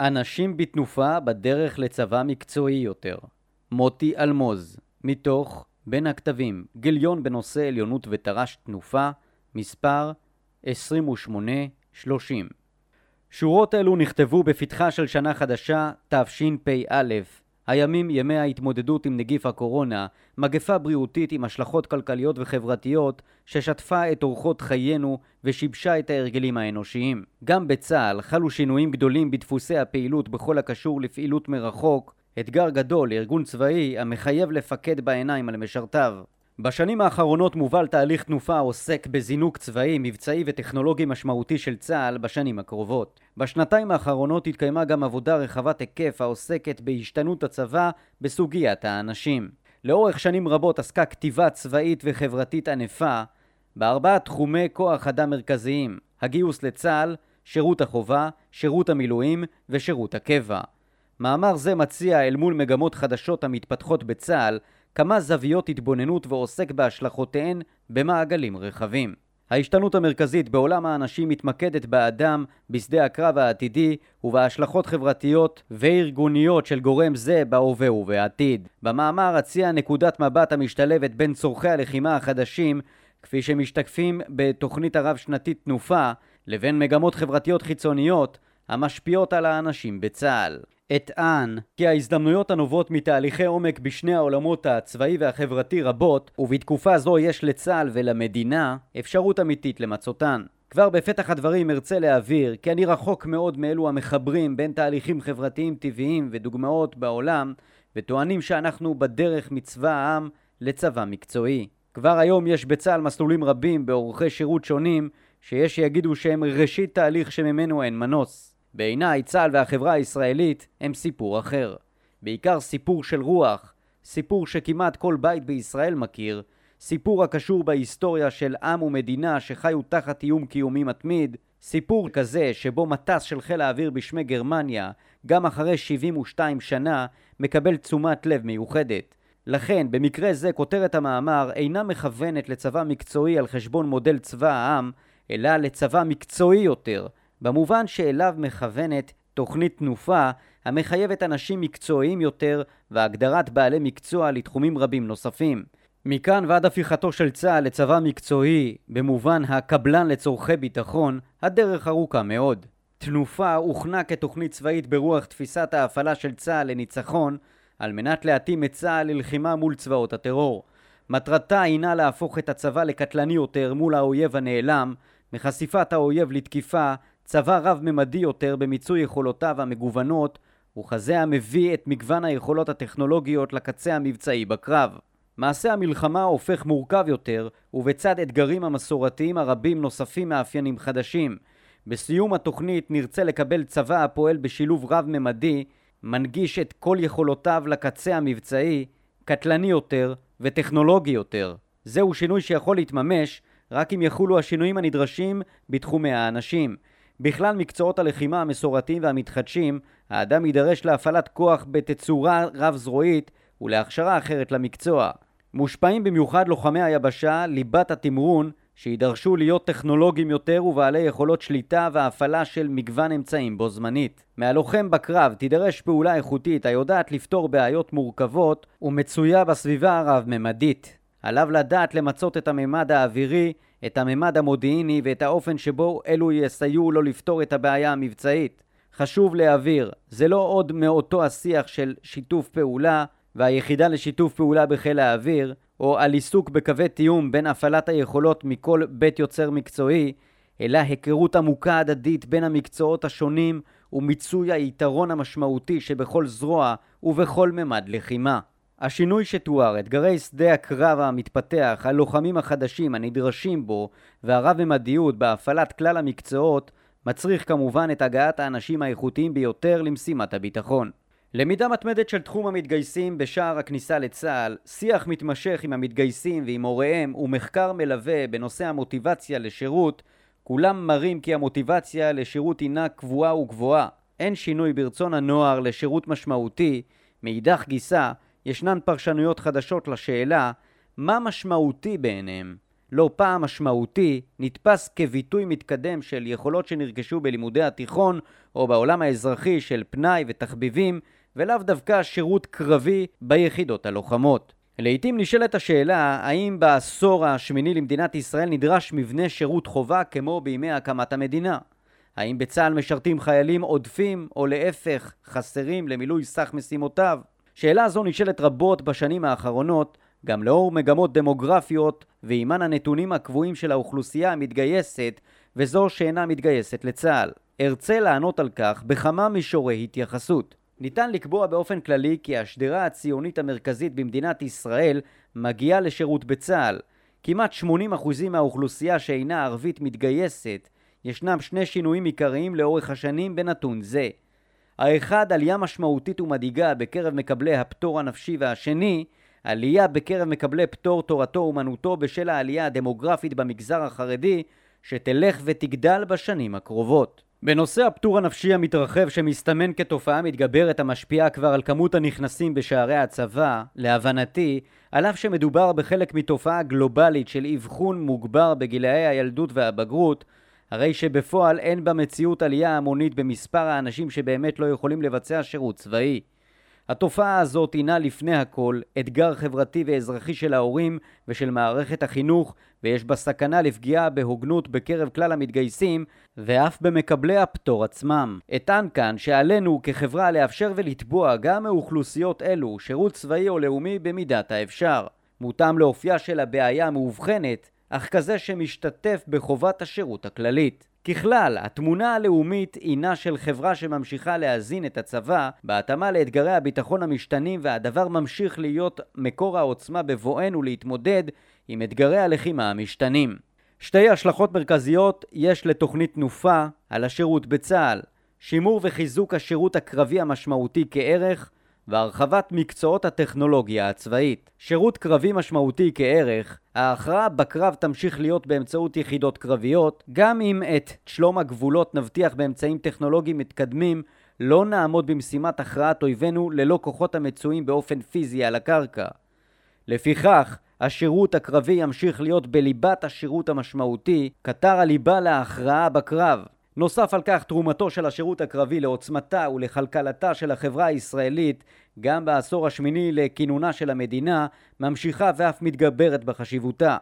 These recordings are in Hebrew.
אנשים בתנופה בדרך לצבא מקצועי יותר. מוטי אלמוז, מתוך בין הכתבים, גיליון בנושא עליונות ותר"ש תנופה, מספר 2830. שורות אלו נכתבו בפתחה של שנה חדשה, תשפ"א, הימים ימי ההתמודדות עם נגיף הקורונה, מגפה בריאותית עם השלכות כלכליות וחברתיות ששטפה את אורחות חיינו ושיבשה את ההרגלים האנושיים. גם בצה"ל חלו שינויים גדולים בדפוסי הפעילות בכל הקשור לפעילות מרחוק, אתגר גדול לארגון צבאי המחייב לפקד בעיניים על משרתיו. בשנים האחרונות מובל תהליך תנופה העוסק בזינוק צבאי, מבצעי וטכנולוגי משמעותי של צה"ל בשנים הקרובות. בשנתיים האחרונות התקיימה גם עבודה רחבת היקף העוסקת בהשתנות הצבא בסוגיית האנשים. לאורך שנים רבות עסקה כתיבה צבאית וחברתית ענפה בארבעה תחומי כוח אדם מרכזיים הגיוס לצה"ל, שירות החובה, שירות המילואים ושירות הקבע. מאמר זה מציע אל מול מגמות חדשות המתפתחות בצה"ל כמה זוויות התבוננות ועוסק בהשלכותיהן במעגלים רחבים. ההשתנות המרכזית בעולם האנשים מתמקדת באדם, בשדה הקרב העתידי ובהשלכות חברתיות וארגוניות של גורם זה בהווה ובעתיד. במאמר אציע נקודת מבט המשתלבת בין צורכי הלחימה החדשים, כפי שמשתקפים בתוכנית הרב-שנתית תנופה, לבין מגמות חברתיות חיצוניות המשפיעות על האנשים בצה"ל. אטען כי ההזדמנויות הנובעות מתהליכי עומק בשני העולמות הצבאי והחברתי רבות, ובתקופה זו יש לצה"ל ולמדינה אפשרות אמיתית למצותן. כבר בפתח הדברים ארצה להבהיר כי אני רחוק מאוד מאלו המחברים בין תהליכים חברתיים טבעיים ודוגמאות בעולם, וטוענים שאנחנו בדרך מצבא העם לצבא מקצועי. כבר היום יש בצה"ל מסלולים רבים באורכי שירות שונים, שיש שיגידו שהם ראשית תהליך שממנו אין מנוס. בעיניי צה"ל והחברה הישראלית הם סיפור אחר. בעיקר סיפור של רוח, סיפור שכמעט כל בית בישראל מכיר, סיפור הקשור בהיסטוריה של עם ומדינה שחיו תחת איום קיומי מתמיד, סיפור כזה שבו מטס של חיל האוויר בשמי גרמניה, גם אחרי 72 שנה, מקבל תשומת לב מיוחדת. לכן, במקרה זה כותרת המאמר אינה מכוונת לצבא מקצועי על חשבון מודל צבא העם, אלא לצבא מקצועי יותר, במובן שאליו מכוונת תוכנית תנופה המחייבת אנשים מקצועיים יותר והגדרת בעלי מקצוע לתחומים רבים נוספים. מכאן ועד הפיכתו של צה"ל לצבא מקצועי, במובן הקבלן לצורכי ביטחון, הדרך ארוכה מאוד. תנופה הוכנה כתוכנית צבאית ברוח תפיסת ההפעלה של צה"ל לניצחון, על מנת להתאים את צה"ל ללחימה מול צבאות הטרור. מטרתה הינה להפוך את הצבא לקטלני יותר מול האויב הנעלם, מחשיפת האויב לתקיפה צבא רב-ממדי יותר במיצוי יכולותיו המגוונות, וכזה המביא את מגוון היכולות הטכנולוגיות לקצה המבצעי בקרב. מעשה המלחמה הופך מורכב יותר, ובצד אתגרים המסורתיים הרבים נוספים מאפיינים חדשים. בסיום התוכנית נרצה לקבל צבא הפועל בשילוב רב-ממדי, מנגיש את כל יכולותיו לקצה המבצעי, קטלני יותר וטכנולוגי יותר. זהו שינוי שיכול להתממש רק אם יחולו השינויים הנדרשים בתחומי האנשים. בכלל מקצועות הלחימה המסורתיים והמתחדשים, האדם יידרש להפעלת כוח בתצורה רב-זרועית ולהכשרה אחרת למקצוע. מושפעים במיוחד לוחמי היבשה, ליבת התמרון, שידרשו להיות טכנולוגיים יותר ובעלי יכולות שליטה והפעלה של מגוון אמצעים בו זמנית. מהלוחם בקרב תידרש פעולה איכותית היודעת לפתור בעיות מורכבות ומצויה בסביבה הרב-ממדית. עליו לדעת למצות את הממד האווירי את הממד המודיעיני ואת האופן שבו אלו יסייעו לו לפתור את הבעיה המבצעית. חשוב להבהיר, זה לא עוד מאותו השיח של שיתוף פעולה והיחידה לשיתוף פעולה בחיל האוויר, או על עיסוק בקווי תיאום בין הפעלת היכולות מכל בית יוצר מקצועי, אלא היכרות עמוקה הדדית בין המקצועות השונים ומיצוי היתרון המשמעותי שבכל זרוע ובכל ממד לחימה. השינוי שתואר, אתגרי שדה הקרב המתפתח, הלוחמים החדשים הנדרשים בו והרב-ממדיות בהפעלת כלל המקצועות מצריך כמובן את הגעת האנשים האיכותיים ביותר למשימת הביטחון. למידה מתמדת של תחום המתגייסים בשער הכניסה לצה"ל, שיח מתמשך עם המתגייסים ועם הוריהם ומחקר מלווה בנושא המוטיבציה לשירות, כולם מראים כי המוטיבציה לשירות הינה קבועה וגבוהה. אין שינוי ברצון הנוער לשירות משמעותי, מאידך גיסא ישנן פרשנויות חדשות לשאלה מה משמעותי בעיניהם. לא פעם משמעותי, נתפס כביטוי מתקדם של יכולות שנרכשו בלימודי התיכון או בעולם האזרחי של פנאי ותחביבים, ולאו דווקא שירות קרבי ביחידות הלוחמות. לעיתים נשאלת השאלה האם בעשור השמיני למדינת ישראל נדרש מבנה שירות חובה כמו בימי הקמת המדינה. האם בצה"ל משרתים חיילים עודפים או להפך חסרים למילוי סך משימותיו? שאלה זו נשאלת רבות בשנים האחרונות גם לאור מגמות דמוגרפיות ועימן הנתונים הקבועים של האוכלוסייה המתגייסת וזו שאינה מתגייסת לצה"ל. ארצה לענות על כך בכמה מישורי התייחסות. ניתן לקבוע באופן כללי כי השדרה הציונית המרכזית במדינת ישראל מגיעה לשירות בצה"ל. כמעט 80% מהאוכלוסייה שאינה ערבית מתגייסת. ישנם שני שינויים עיקריים לאורך השנים בנתון זה. האחד, עלייה משמעותית ומדאיגה בקרב מקבלי הפטור הנפשי והשני, עלייה בקרב מקבלי פטור תורתו אומנותו בשל העלייה הדמוגרפית במגזר החרדי שתלך ותגדל בשנים הקרובות. בנושא הפטור הנפשי המתרחב שמסתמן כתופעה מתגברת המשפיעה כבר על כמות הנכנסים בשערי הצבא, להבנתי, על אף שמדובר בחלק מתופעה גלובלית של אבחון מוגבר בגילאי הילדות והבגרות, הרי שבפועל אין במציאות עלייה המונית במספר האנשים שבאמת לא יכולים לבצע שירות צבאי. התופעה הזאת הינה לפני הכל אתגר חברתי ואזרחי של ההורים ושל מערכת החינוך ויש בה סכנה לפגיעה בהוגנות בקרב כלל המתגייסים ואף במקבלי הפטור עצמם. אטען כאן שעלינו כחברה לאפשר ולתבוע גם מאוכלוסיות אלו שירות צבאי או לאומי במידת האפשר. מותאם לאופייה של הבעיה המאובחנת אך כזה שמשתתף בחובת השירות הכללית. ככלל, התמונה הלאומית הינה של חברה שממשיכה להזין את הצבא בהתאמה לאתגרי הביטחון המשתנים והדבר ממשיך להיות מקור העוצמה בבואנו להתמודד עם אתגרי הלחימה המשתנים. שתי השלכות מרכזיות יש לתוכנית תנופה על השירות בצה"ל שימור וחיזוק השירות הקרבי המשמעותי כערך והרחבת מקצועות הטכנולוגיה הצבאית. שירות קרבי משמעותי כערך, ההכרעה בקרב תמשיך להיות באמצעות יחידות קרביות, גם אם את שלום הגבולות נבטיח באמצעים טכנולוגיים מתקדמים, לא נעמוד במשימת הכרעת אויבינו ללא כוחות המצויים באופן פיזי על הקרקע. לפיכך, השירות הקרבי ימשיך להיות בליבת השירות המשמעותי, קטר הליבה להכרעה בקרב. נוסף על כך תרומתו של השירות הקרבי לעוצמתה ולכלכלתה של החברה הישראלית גם בעשור השמיני לכינונה של המדינה ממשיכה ואף מתגברת בחשיבותה.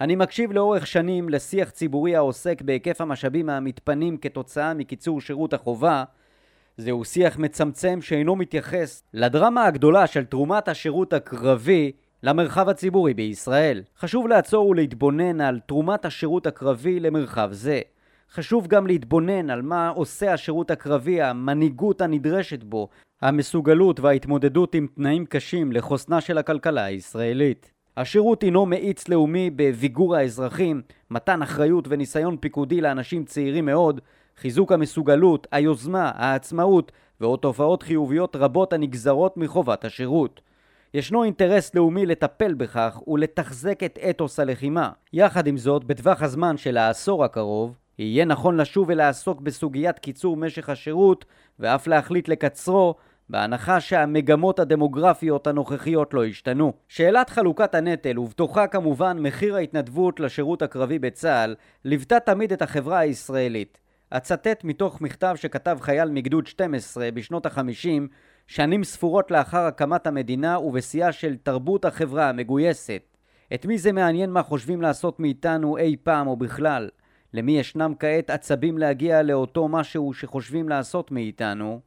אני מקשיב לאורך שנים לשיח ציבורי העוסק בהיקף המשאבים המתפנים כתוצאה מקיצור שירות החובה זהו שיח מצמצם שאינו מתייחס לדרמה הגדולה של תרומת השירות הקרבי למרחב הציבורי בישראל. חשוב לעצור ולהתבונן על תרומת השירות הקרבי למרחב זה. חשוב גם להתבונן על מה עושה השירות הקרבי, המנהיגות הנדרשת בו, המסוגלות וההתמודדות עם תנאים קשים לחוסנה של הכלכלה הישראלית. השירות הינו מאיץ לאומי בביגור האזרחים, מתן אחריות וניסיון פיקודי לאנשים צעירים מאוד, חיזוק המסוגלות, היוזמה, העצמאות ועוד תופעות חיוביות רבות הנגזרות מחובת השירות. ישנו אינטרס לאומי לטפל בכך ולתחזק את אתוס הלחימה. יחד עם זאת, בטווח הזמן של העשור הקרוב, יהיה נכון לשוב ולעסוק בסוגיית קיצור משך השירות ואף להחליט לקצרו בהנחה שהמגמות הדמוגרפיות הנוכחיות לא השתנו. שאלת חלוקת הנטל, ובתוכה כמובן מחיר ההתנדבות לשירות הקרבי בצה"ל, ליוותה תמיד את החברה הישראלית. אצטט מתוך מכתב שכתב חייל מגדוד 12 בשנות החמישים, שנים ספורות לאחר הקמת המדינה ובשיאה של תרבות החברה המגויסת. את מי זה מעניין מה חושבים לעשות מאיתנו אי פעם או בכלל? למי ישנם כעת עצבים להגיע לאותו משהו שחושבים לעשות מאיתנו?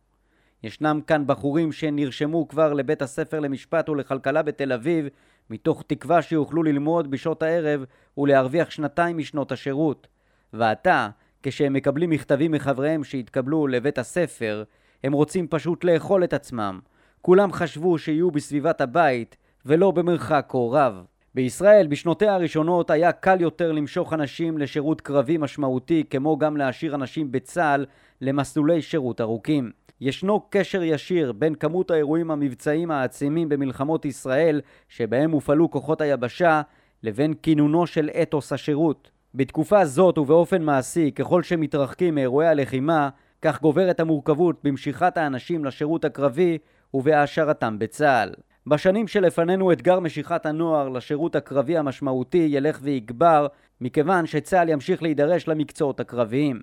ישנם כאן בחורים שנרשמו כבר לבית הספר למשפט ולכלכלה בתל אביב מתוך תקווה שיוכלו ללמוד בשעות הערב ולהרוויח שנתיים משנות השירות. ועתה, כשהם מקבלים מכתבים מחבריהם שהתקבלו לבית הספר, הם רוצים פשוט לאכול את עצמם. כולם חשבו שיהיו בסביבת הבית ולא במרחק כה רב. בישראל בשנותיה הראשונות היה קל יותר למשוך אנשים לשירות קרבי משמעותי כמו גם להשאיר אנשים בצה"ל למסלולי שירות ארוכים. ישנו קשר ישיר בין כמות האירועים המבצעיים העצימים במלחמות ישראל שבהם הופעלו כוחות היבשה לבין כינונו של אתוס השירות. בתקופה זאת ובאופן מעשי ככל שמתרחקים מאירועי הלחימה כך גוברת המורכבות במשיכת האנשים לשירות הקרבי ובהעשרתם בצה"ל. בשנים שלפנינו אתגר משיכת הנוער לשירות הקרבי המשמעותי ילך ויגבר, מכיוון שצה"ל ימשיך להידרש למקצועות הקרביים.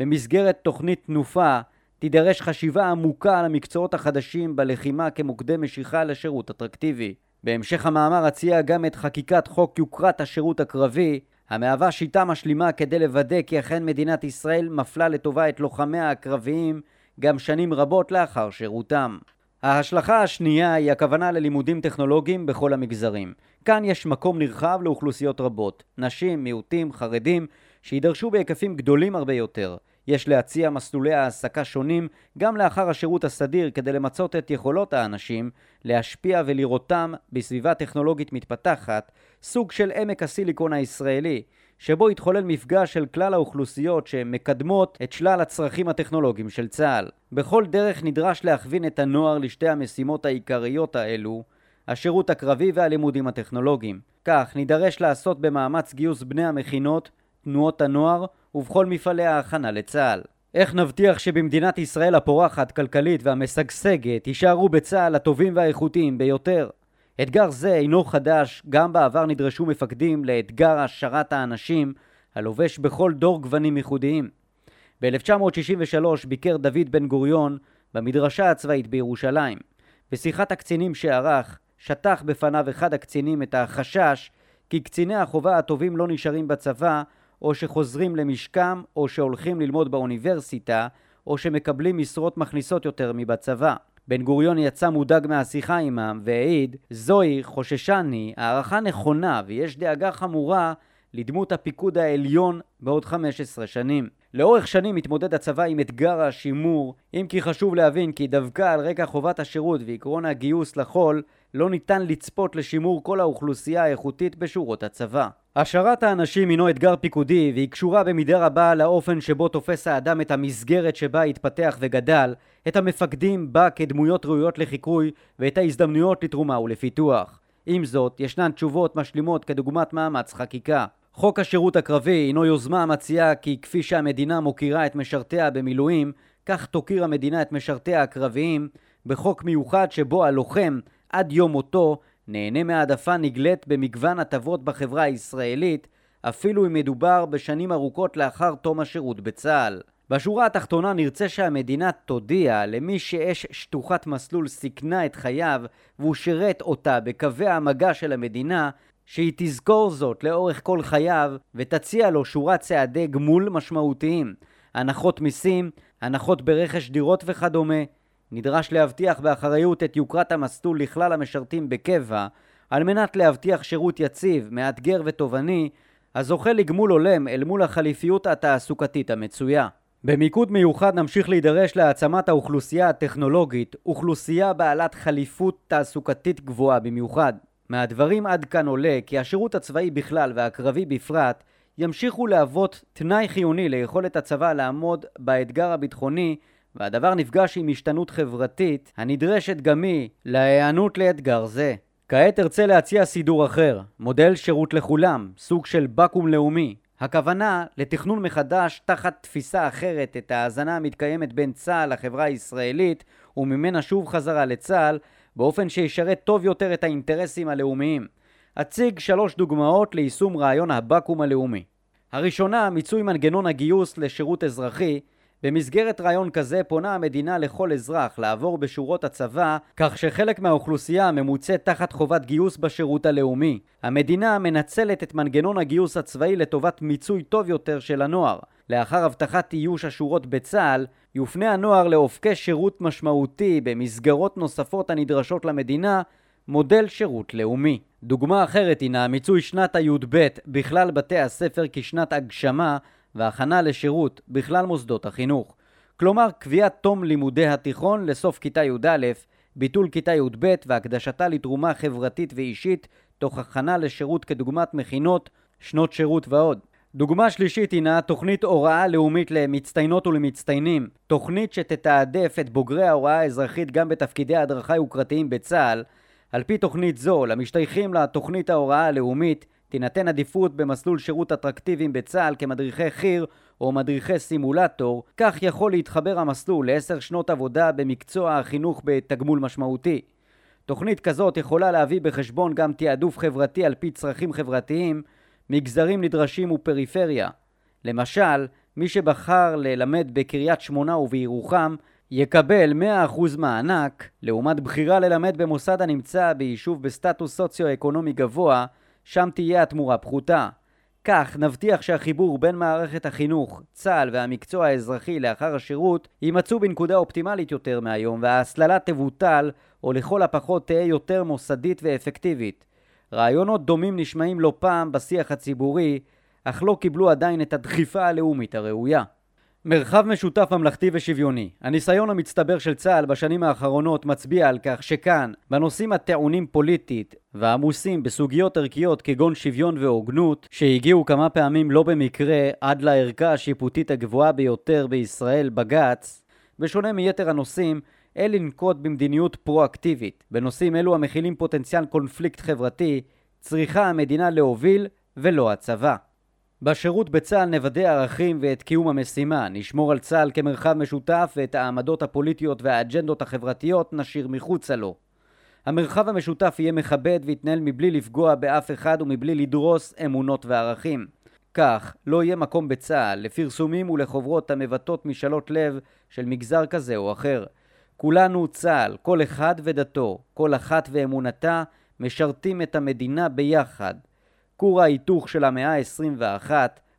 במסגרת תוכנית תנופה תידרש חשיבה עמוקה על המקצועות החדשים בלחימה כמוקדי משיכה לשירות אטרקטיבי. בהמשך המאמר אציע גם את חקיקת חוק יוקרת השירות הקרבי, המהווה שיטה משלימה כדי לוודא כי אכן מדינת ישראל מפלה לטובה את לוחמיה הקרביים גם שנים רבות לאחר שירותם. ההשלכה השנייה היא הכוונה ללימודים טכנולוגיים בכל המגזרים. כאן יש מקום נרחב לאוכלוסיות רבות, נשים, מיעוטים, חרדים, שידרשו בהיקפים גדולים הרבה יותר. יש להציע מסלולי העסקה שונים גם לאחר השירות הסדיר כדי למצות את יכולות האנשים, להשפיע ולראותם בסביבה טכנולוגית מתפתחת, סוג של עמק הסיליקון הישראלי, שבו התחולל מפגש של כלל האוכלוסיות שמקדמות את שלל הצרכים הטכנולוגיים של צה"ל. בכל דרך נדרש להכווין את הנוער לשתי המשימות העיקריות האלו, השירות הקרבי והלימודים הטכנולוגיים. כך נידרש לעשות במאמץ גיוס בני המכינות, תנועות הנוער ובכל מפעלי ההכנה לצה"ל. איך נבטיח שבמדינת ישראל הפורחת, כלכלית והמשגשגת יישארו בצה"ל הטובים והאיכותיים ביותר? אתגר זה אינו חדש, גם בעבר נדרשו מפקדים לאתגר השארת האנשים הלובש בכל דור גוונים ייחודיים. ב-1963 ביקר דוד בן גוריון במדרשה הצבאית בירושלים. בשיחת הקצינים שערך, שטח בפניו אחד הקצינים את החשש כי קציני החובה הטובים לא נשארים בצבא או שחוזרים למשקם או שהולכים ללמוד באוניברסיטה או שמקבלים משרות מכניסות יותר מבצבא. בן גוריון יצא מודאג מהשיחה עמם והעיד זוהי חוששני הערכה נכונה ויש דאגה חמורה לדמות הפיקוד העליון בעוד 15 שנים. לאורך שנים מתמודד הצבא עם אתגר השימור, אם כי חשוב להבין כי דווקא על רקע חובת השירות ועקרון הגיוס לחול, לא ניתן לצפות לשימור כל האוכלוסייה האיכותית בשורות הצבא. השארת האנשים הינו אתגר פיקודי והיא קשורה במידה רבה לאופן שבו תופס האדם את המסגרת שבה התפתח וגדל, את המפקדים בה כדמויות ראויות לחיקוי ואת ההזדמנויות לתרומה ולפיתוח. עם זאת, ישנן תשובות משלימות כדוגמת מאמץ חקיקה. חוק השירות הקרבי הינו יוזמה המציעה כי כפי שהמדינה מוקירה את משרתיה במילואים, כך תוקיר המדינה את משרתיה הקרביים בחוק מיוחד שבו הלוחם, עד יום מותו, נהנה מהעדפה נגלית במגוון הטבות בחברה הישראלית, אפילו אם מדובר בשנים ארוכות לאחר תום השירות בצה"ל. בשורה התחתונה נרצה שהמדינה תודיע למי שאש שטוחת מסלול סיכנה את חייו והוא שירת אותה בקווי המגע של המדינה שהיא תזכור זאת לאורך כל חייו ותציע לו שורת צעדי גמול משמעותיים הנחות מיסים, הנחות ברכש דירות וכדומה נדרש להבטיח באחריות את יוקרת המסלול לכלל המשרתים בקבע על מנת להבטיח שירות יציב, מאתגר ותובעני הזוכה לגמול הולם אל מול החליפיות התעסוקתית המצויה. במיקוד מיוחד נמשיך להידרש להעצמת האוכלוסייה הטכנולוגית, אוכלוסייה בעלת חליפות תעסוקתית גבוהה במיוחד. מהדברים עד כאן עולה כי השירות הצבאי בכלל והקרבי בפרט ימשיכו להוות תנאי חיוני ליכולת הצבא לעמוד באתגר הביטחוני והדבר נפגש עם השתנות חברתית הנדרשת גם היא להיענות לאתגר זה. כעת ארצה להציע סידור אחר, מודל שירות לכולם, סוג של בקו"ם לאומי. הכוונה לתכנון מחדש תחת תפיסה אחרת את ההאזנה המתקיימת בין צה"ל לחברה הישראלית וממנה שוב חזרה לצה"ל באופן שישרת טוב יותר את האינטרסים הלאומיים. אציג שלוש דוגמאות ליישום רעיון הבקו"ם הלאומי. הראשונה, מיצוי מנגנון הגיוס לשירות אזרחי במסגרת רעיון כזה פונה המדינה לכל אזרח לעבור בשורות הצבא כך שחלק מהאוכלוסייה ממוצא תחת חובת גיוס בשירות הלאומי. המדינה מנצלת את מנגנון הגיוס הצבאי לטובת מיצוי טוב יותר של הנוער. לאחר הבטחת איוש השורות בצה"ל, יופנה הנוער לאופקי שירות משמעותי במסגרות נוספות הנדרשות למדינה, מודל שירות לאומי. דוגמה אחרת הינה מיצוי שנת הי"ב בכלל בתי הספר כשנת הגשמה והכנה לשירות בכלל מוסדות החינוך. כלומר, קביעת תום לימודי התיכון לסוף כיתה י"א, ביטול כיתה י"ב והקדשתה לתרומה חברתית ואישית תוך הכנה לשירות כדוגמת מכינות, שנות שירות ועוד. דוגמה שלישית הינה תוכנית הוראה לאומית למצטיינות ולמצטיינים, תוכנית שתתעדף את בוגרי ההוראה האזרחית גם בתפקידי הדרכה יוקרתיים בצה"ל. על פי תוכנית זו, למשתייכים לתוכנית ההוראה הלאומית תינתן עדיפות במסלול שירות אטרקטיביים בצה"ל כמדריכי חי"ר או מדריכי סימולטור, כך יכול להתחבר המסלול לעשר שנות עבודה במקצוע החינוך בתגמול משמעותי. תוכנית כזאת יכולה להביא בחשבון גם תעדוף חברתי על פי צרכים חברתיים, מגזרים נדרשים ופריפריה. למשל, מי שבחר ללמד בקריית שמונה ובירוחם יקבל 100% מענק, לעומת בחירה ללמד במוסד הנמצא ביישוב בסטטוס סוציו-אקונומי גבוה, שם תהיה התמורה פחותה. כך נבטיח שהחיבור בין מערכת החינוך, צה"ל והמקצוע האזרחי לאחר השירות יימצאו בנקודה אופטימלית יותר מהיום וההסללה תבוטל או לכל הפחות תהא יותר מוסדית ואפקטיבית. רעיונות דומים נשמעים לא פעם בשיח הציבורי, אך לא קיבלו עדיין את הדחיפה הלאומית הראויה. מרחב משותף ממלכתי ושוויוני. הניסיון המצטבר של צה"ל בשנים האחרונות מצביע על כך שכאן, בנושאים הטעונים פוליטית ועמוסים בסוגיות ערכיות כגון שוויון והוגנות, שהגיעו כמה פעמים לא במקרה עד לערכה השיפוטית הגבוהה ביותר בישראל, בג"ץ, בשונה מיתר הנושאים, אין לנקוט במדיניות פרואקטיבית. בנושאים אלו המכילים פוטנציאל קונפליקט חברתי, צריכה המדינה להוביל ולא הצבא. בשירות בצה"ל נוודא ערכים ואת קיום המשימה, נשמור על צה"ל כמרחב משותף ואת העמדות הפוליטיות והאג'נדות החברתיות נשאיר מחוצה לו. המרחב המשותף יהיה מכבד ויתנהל מבלי לפגוע באף אחד ומבלי לדרוס אמונות וערכים. כך, לא יהיה מקום בצה"ל לפרסומים ולחוברות המבטאות משאלות לב של מגזר כזה או אחר. כולנו צה"ל, כל אחד ודתו, כל אחת ואמונתה, משרתים את המדינה ביחד. כור ההיתוך של המאה ה-21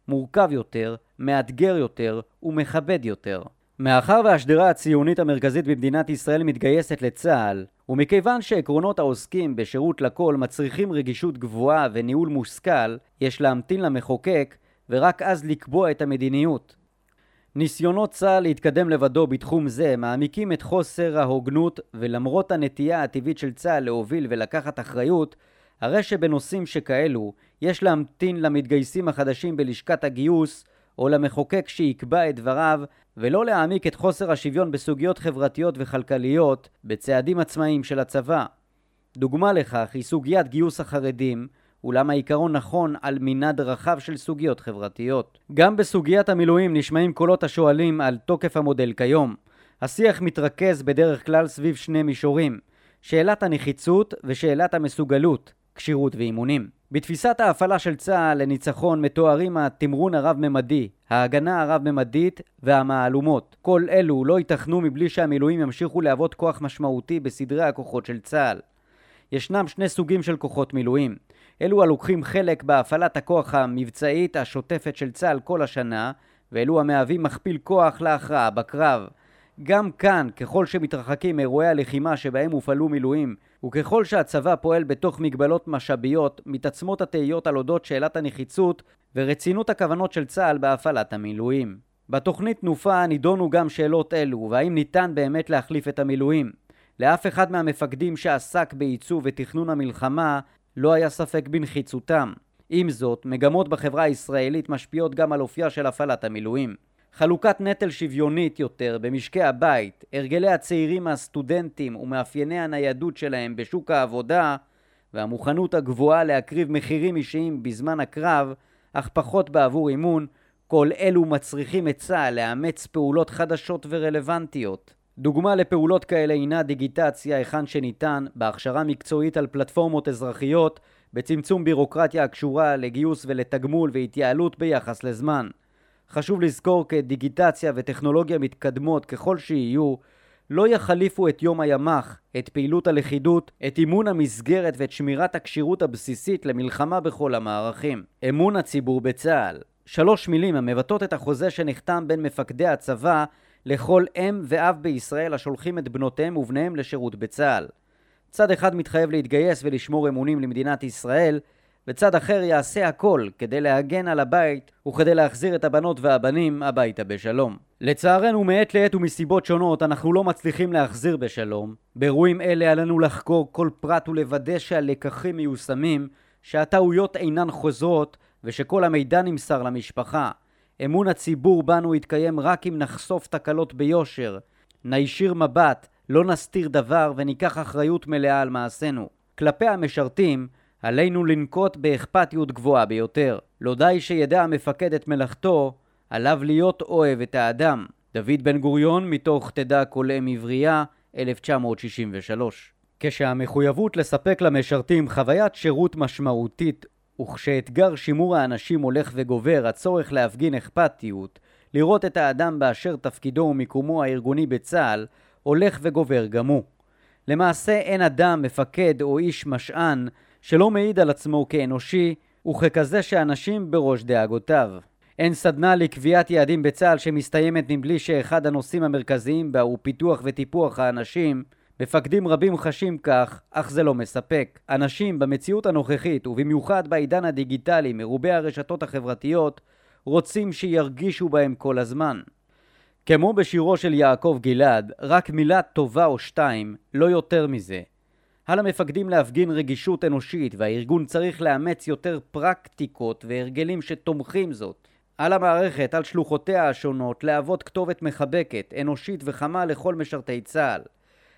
מורכב יותר, מאתגר יותר ומכבד יותר. מאחר והשדרה הציונית המרכזית במדינת ישראל מתגייסת לצה"ל, ומכיוון שעקרונות העוסקים בשירות לכל מצריכים רגישות גבוהה וניהול מושכל, יש להמתין למחוקק ורק אז לקבוע את המדיניות. ניסיונות צה"ל להתקדם לבדו בתחום זה מעמיקים את חוסר ההוגנות ולמרות הנטייה הטבעית של צה"ל להוביל ולקחת אחריות, הרי שבנושאים שכאלו יש להמתין למתגייסים החדשים בלשכת הגיוס או למחוקק שיקבע את דבריו ולא להעמיק את חוסר השוויון בסוגיות חברתיות וכלכליות בצעדים עצמאיים של הצבא. דוגמה לכך היא סוגיית גיוס החרדים אולם העיקרון נכון על מנעד רחב של סוגיות חברתיות. גם בסוגיית המילואים נשמעים קולות השואלים על תוקף המודל כיום. השיח מתרכז בדרך כלל סביב שני מישורים שאלת הנחיצות ושאלת המסוגלות, כשירות ואימונים. בתפיסת ההפעלה של צה"ל לניצחון מתוארים התמרון הרב-ממדי, ההגנה הרב-ממדית והמהלומות. כל אלו לא ייתכנו מבלי שהמילואים ימשיכו להוות כוח משמעותי בסדרי הכוחות של צה"ל. ישנם שני סוגים של כוחות מילואים. אלו הלוקחים חלק בהפעלת הכוח המבצעית השוטפת של צה"ל כל השנה, ואלו המהווים מכפיל כוח להכרעה בקרב. גם כאן, ככל שמתרחקים אירועי הלחימה שבהם הופעלו מילואים, וככל שהצבא פועל בתוך מגבלות משאביות, מתעצמות התהיות על אודות שאלת הנחיצות ורצינות הכוונות של צה"ל בהפעלת המילואים. בתוכנית תנופה נידונו גם שאלות אלו, והאם ניתן באמת להחליף את המילואים. לאף אחד מהמפקדים שעסק בעיצוב ותכנון המלחמה לא היה ספק בנחיצותם. עם זאת, מגמות בחברה הישראלית משפיעות גם על אופייה של הפעלת המילואים. חלוקת נטל שוויונית יותר במשקי הבית, הרגלי הצעירים הסטודנטים ומאפייני הניידות שלהם בשוק העבודה והמוכנות הגבוהה להקריב מחירים אישיים בזמן הקרב, אך פחות בעבור אימון, כל אלו מצריכים את צה"ל לאמץ פעולות חדשות ורלוונטיות. דוגמה לפעולות כאלה הינה דיגיטציה היכן שניתן, בהכשרה מקצועית על פלטפורמות אזרחיות, בצמצום בירוקרטיה הקשורה לגיוס ולתגמול והתייעלות ביחס לזמן. חשוב לזכור כי דיגיטציה וטכנולוגיה מתקדמות ככל שיהיו, לא יחליפו את יום הימ"ח, את פעילות הלכידות, את אימון המסגרת ואת שמירת הכשירות הבסיסית למלחמה בכל המערכים. אמון הציבור בצה"ל שלוש מילים המבטאות את החוזה שנחתם בין מפקדי הצבא לכל אם ואב בישראל השולחים את בנותיהם ובניהם לשירות בצה"ל. צד אחד מתחייב להתגייס ולשמור אמונים למדינת ישראל, וצד אחר יעשה הכל כדי להגן על הבית וכדי להחזיר את הבנות והבנים הביתה בשלום. לצערנו מעת לעת ומסיבות שונות אנחנו לא מצליחים להחזיר בשלום. באירועים אלה עלינו לחקור כל פרט ולוודא שהלקחים מיושמים, שהטעויות אינן חוזרות ושכל המידע נמסר למשפחה. אמון הציבור בנו יתקיים רק אם נחשוף תקלות ביושר, נישיר מבט, לא נסתיר דבר וניקח אחריות מלאה על מעשינו. כלפי המשרתים, עלינו לנקוט באכפתיות גבוהה ביותר. לא די שידע המפקד את מלאכתו, עליו להיות אוהב את האדם. דוד בן גוריון, מתוך תדע כל אם עברייה, 1963 כשהמחויבות לספק למשרתים חוויית שירות משמעותית וכשאתגר שימור האנשים הולך וגובר, הצורך להפגין אכפתיות, לראות את האדם באשר תפקידו ומיקומו הארגוני בצה"ל, הולך וגובר גם הוא. למעשה אין אדם, מפקד או איש משען שלא מעיד על עצמו כאנושי וככזה שאנשים בראש דאגותיו. אין סדנה לקביעת יעדים בצה"ל שמסתיימת מבלי שאחד הנושאים המרכזיים בה הוא פיתוח וטיפוח האנשים. מפקדים רבים חשים כך, אך זה לא מספק. אנשים במציאות הנוכחית, ובמיוחד בעידן הדיגיטלי מרובי הרשתות החברתיות, רוצים שירגישו בהם כל הזמן. כמו בשירו של יעקב גלעד, רק מילה טובה או שתיים, לא יותר מזה. על המפקדים להפגין רגישות אנושית, והארגון צריך לאמץ יותר פרקטיקות והרגלים שתומכים זאת. על המערכת, על שלוחותיה השונות, להוות כתובת מחבקת, אנושית וחמה לכל משרתי צה"ל.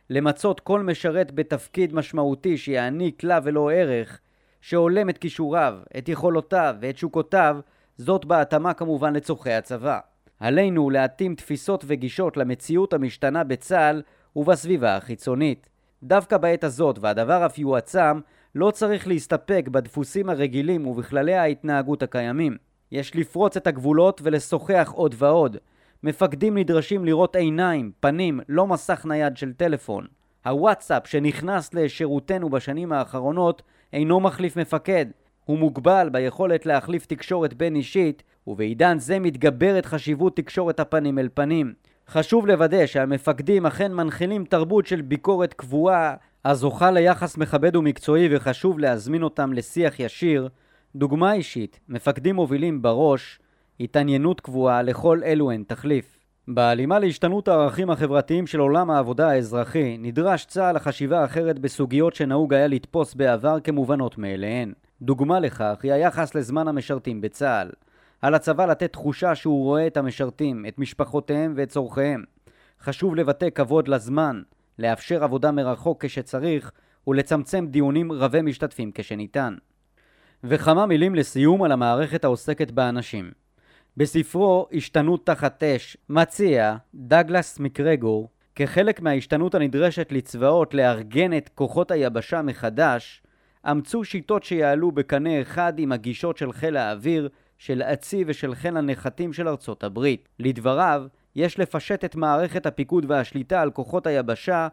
למצות כל משרת בתפקיד משמעותי שיעניק לה ולא ערך, שהולם את כישוריו, את יכולותיו ואת שוקותיו, זאת בהתאמה כמובן לצורכי הצבא. עלינו להתאים תפיסות וגישות למציאות המשתנה בצה"ל ובסביבה החיצונית. דווקא בעת הזאת, והדבר אף יועצם, לא צריך להסתפק בדפוסים הרגילים ובכללי ההתנהגות הקיימים. יש לפרוץ את הגבולות ולשוחח עוד ועוד. מפקדים נדרשים לראות עיניים, פנים, לא מסך נייד של טלפון. הוואטסאפ שנכנס לשירותנו בשנים האחרונות אינו מחליף מפקד. הוא מוגבל ביכולת להחליף תקשורת בין אישית, ובעידן זה מתגברת חשיבות תקשורת הפנים אל פנים. חשוב לוודא שהמפקדים אכן מנחילים תרבות של ביקורת קבועה הזוכה ליחס מכבד ומקצועי וחשוב להזמין אותם לשיח ישיר. דוגמה אישית, מפקדים מובילים בראש, התעניינות קבועה לכל אלו אין תחליף. בהלימה להשתנות הערכים החברתיים של עולם העבודה האזרחי, נדרש צה"ל לחשיבה אחרת בסוגיות שנהוג היה לתפוס בעבר כמובנות מאליהן. דוגמה לכך היא היחס לזמן המשרתים בצה"ל. על הצבא לתת תחושה שהוא רואה את המשרתים, את משפחותיהם ואת צורכיהם. חשוב לבטא כבוד לזמן, לאפשר עבודה מרחוק כשצריך ולצמצם דיונים רבי משתתפים כשניתן. וכמה מילים לסיום על המערכת העוסקת באנשים. בספרו "השתנות תחת אש" מציע דגלס מקרגור כחלק מההשתנות הנדרשת לצבאות לארגן את כוחות היבשה מחדש, אמצו שיטות שיעלו בקנה אחד עם הגישות של חיל האוויר, של הצי ושל חיל הנחתים של ארצות הברית. לדבריו, יש לפשט את מערכת הפיקוד והשליטה על כוחות היבשה,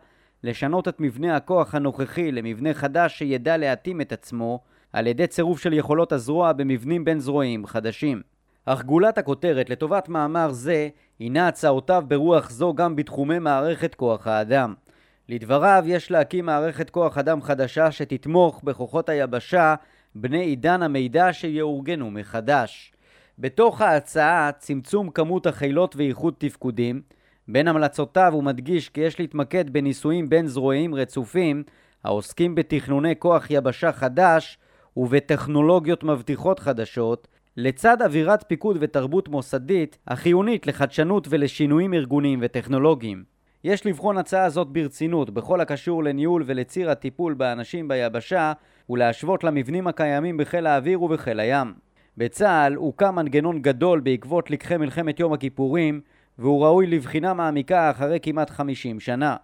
לשנות את מבנה הכוח הנוכחי למבנה חדש שידע להתאים את עצמו, על ידי צירוף של יכולות הזרוע במבנים בין זרועיים חדשים. אך גולת הכותרת לטובת מאמר זה הינה הצעותיו ברוח זו גם בתחומי מערכת כוח האדם. לדבריו יש להקים מערכת כוח אדם חדשה שתתמוך בכוחות היבשה בני עידן המידע שיאורגנו מחדש. בתוך ההצעה צמצום כמות החילות ואיחוד תפקודים. בין המלצותיו הוא מדגיש כי יש להתמקד בניסויים בין זרועיים רצופים העוסקים בתכנוני כוח יבשה חדש ובטכנולוגיות מבטיחות חדשות לצד אווירת פיקוד ותרבות מוסדית החיונית לחדשנות ולשינויים ארגוניים וטכנולוגיים. יש לבחון הצעה זאת ברצינות בכל הקשור לניהול ולציר הטיפול באנשים ביבשה ולהשוות למבנים הקיימים בחיל האוויר ובחיל הים. בצה"ל הוקם מנגנון גדול בעקבות לקחי מלחמת יום הכיפורים והוא ראוי לבחינה מעמיקה אחרי כמעט 50 שנה.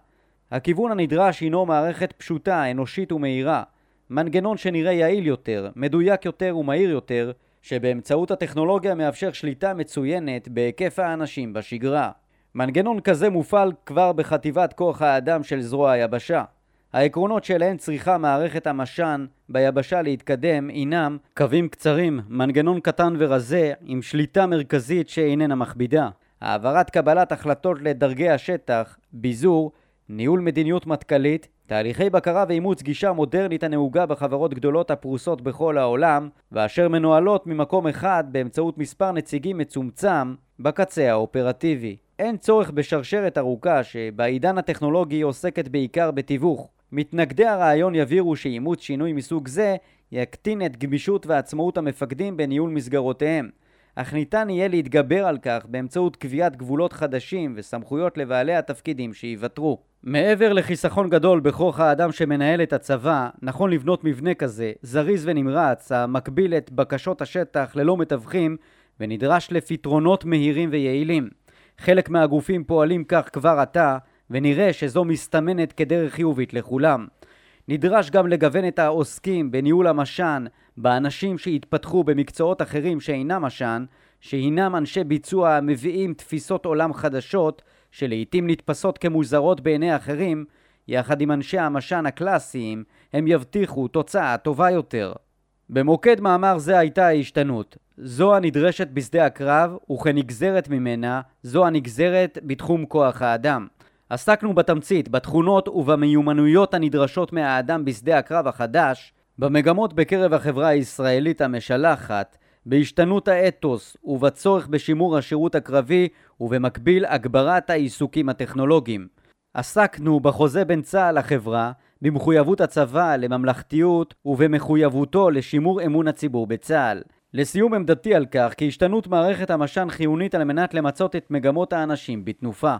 הכיוון הנדרש הינו מערכת פשוטה, אנושית ומהירה. מנגנון שנראה יעיל יותר, מדויק יותר ומהיר יותר, שבאמצעות הטכנולוגיה מאפשר שליטה מצוינת בהיקף האנשים בשגרה. מנגנון כזה מופעל כבר בחטיבת כוח האדם של זרוע היבשה. העקרונות שאליהן צריכה מערכת המש"ן ביבשה להתקדם הינם קווים קצרים, מנגנון קטן ורזה עם שליטה מרכזית שאיננה מכבידה, העברת קבלת החלטות לדרגי השטח, ביזור, ניהול מדיניות מטכ"לית, תהליכי בקרה ואימוץ גישה מודרנית הנהוגה בחברות גדולות הפרוסות בכל העולם, ואשר מנוהלות ממקום אחד באמצעות מספר נציגים מצומצם בקצה האופרטיבי. אין צורך בשרשרת ארוכה שבעידן הטכנולוגי עוסקת בעיקר בתיווך. מתנגדי הרעיון יבהירו שאימוץ שינוי מסוג זה יקטין את גמישות ועצמאות המפקדים בניהול מסגרותיהם. אך ניתן יהיה להתגבר על כך באמצעות קביעת גבולות חדשים וסמכויות לבעלי התפקידים שייוותרו. מעבר לחיסכון גדול בכוח האדם שמנהל את הצבא, נכון לבנות מבנה כזה, זריז ונמרץ, המקביל את בקשות השטח ללא מתווכים, ונדרש לפתרונות מהירים ויעילים. חלק מהגופים פועלים כך כבר עתה, ונראה שזו מסתמנת כדרך חיובית לכולם. נדרש גם לגוון את העוסקים בניהול המשן באנשים שהתפתחו במקצועות אחרים שאינם משן, שהינם אנשי ביצוע המביאים תפיסות עולם חדשות, שלעיתים נתפסות כמוזרות בעיני אחרים, יחד עם אנשי המשן הקלאסיים, הם יבטיחו תוצאה טובה יותר. במוקד מאמר זה הייתה ההשתנות. זו הנדרשת בשדה הקרב, וכנגזרת ממנה, זו הנגזרת בתחום כוח האדם. עסקנו בתמצית, בתכונות ובמיומנויות הנדרשות מהאדם בשדה הקרב החדש, במגמות בקרב החברה הישראלית המשלחת, בהשתנות האתוס ובצורך בשימור השירות הקרבי ובמקביל הגברת העיסוקים הטכנולוגיים. עסקנו בחוזה בין צה"ל לחברה, במחויבות הצבא לממלכתיות ובמחויבותו לשימור אמון הציבור בצה"ל. לסיום עמדתי על כך כי השתנות מערכת המשן חיונית על מנת למצות את מגמות האנשים בתנופה.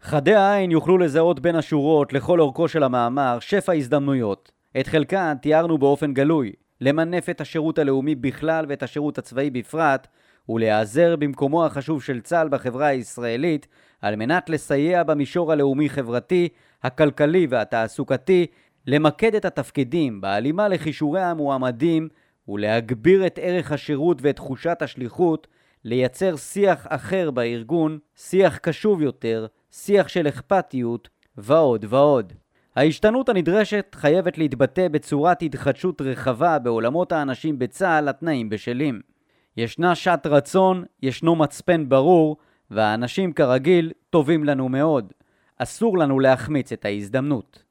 חדי העין יוכלו לזהות בין השורות לכל אורכו של המאמר שפע הזדמנויות. את חלקן תיארנו באופן גלוי, למנף את השירות הלאומי בכלל ואת השירות הצבאי בפרט, ולהיעזר במקומו החשוב של צה"ל בחברה הישראלית, על מנת לסייע במישור הלאומי-חברתי, הכלכלי והתעסוקתי, למקד את התפקידים בהלימה לכישורי המועמדים ולהגביר את ערך השירות ואת תחושת השליחות, לייצר שיח אחר בארגון, שיח קשוב יותר, שיח של אכפתיות, ועוד ועוד. ההשתנות הנדרשת חייבת להתבטא בצורת התחדשות רחבה בעולמות האנשים בצה"ל התנאים בשלים. ישנה שעת רצון, ישנו מצפן ברור, והאנשים כרגיל טובים לנו מאוד. אסור לנו להחמיץ את ההזדמנות.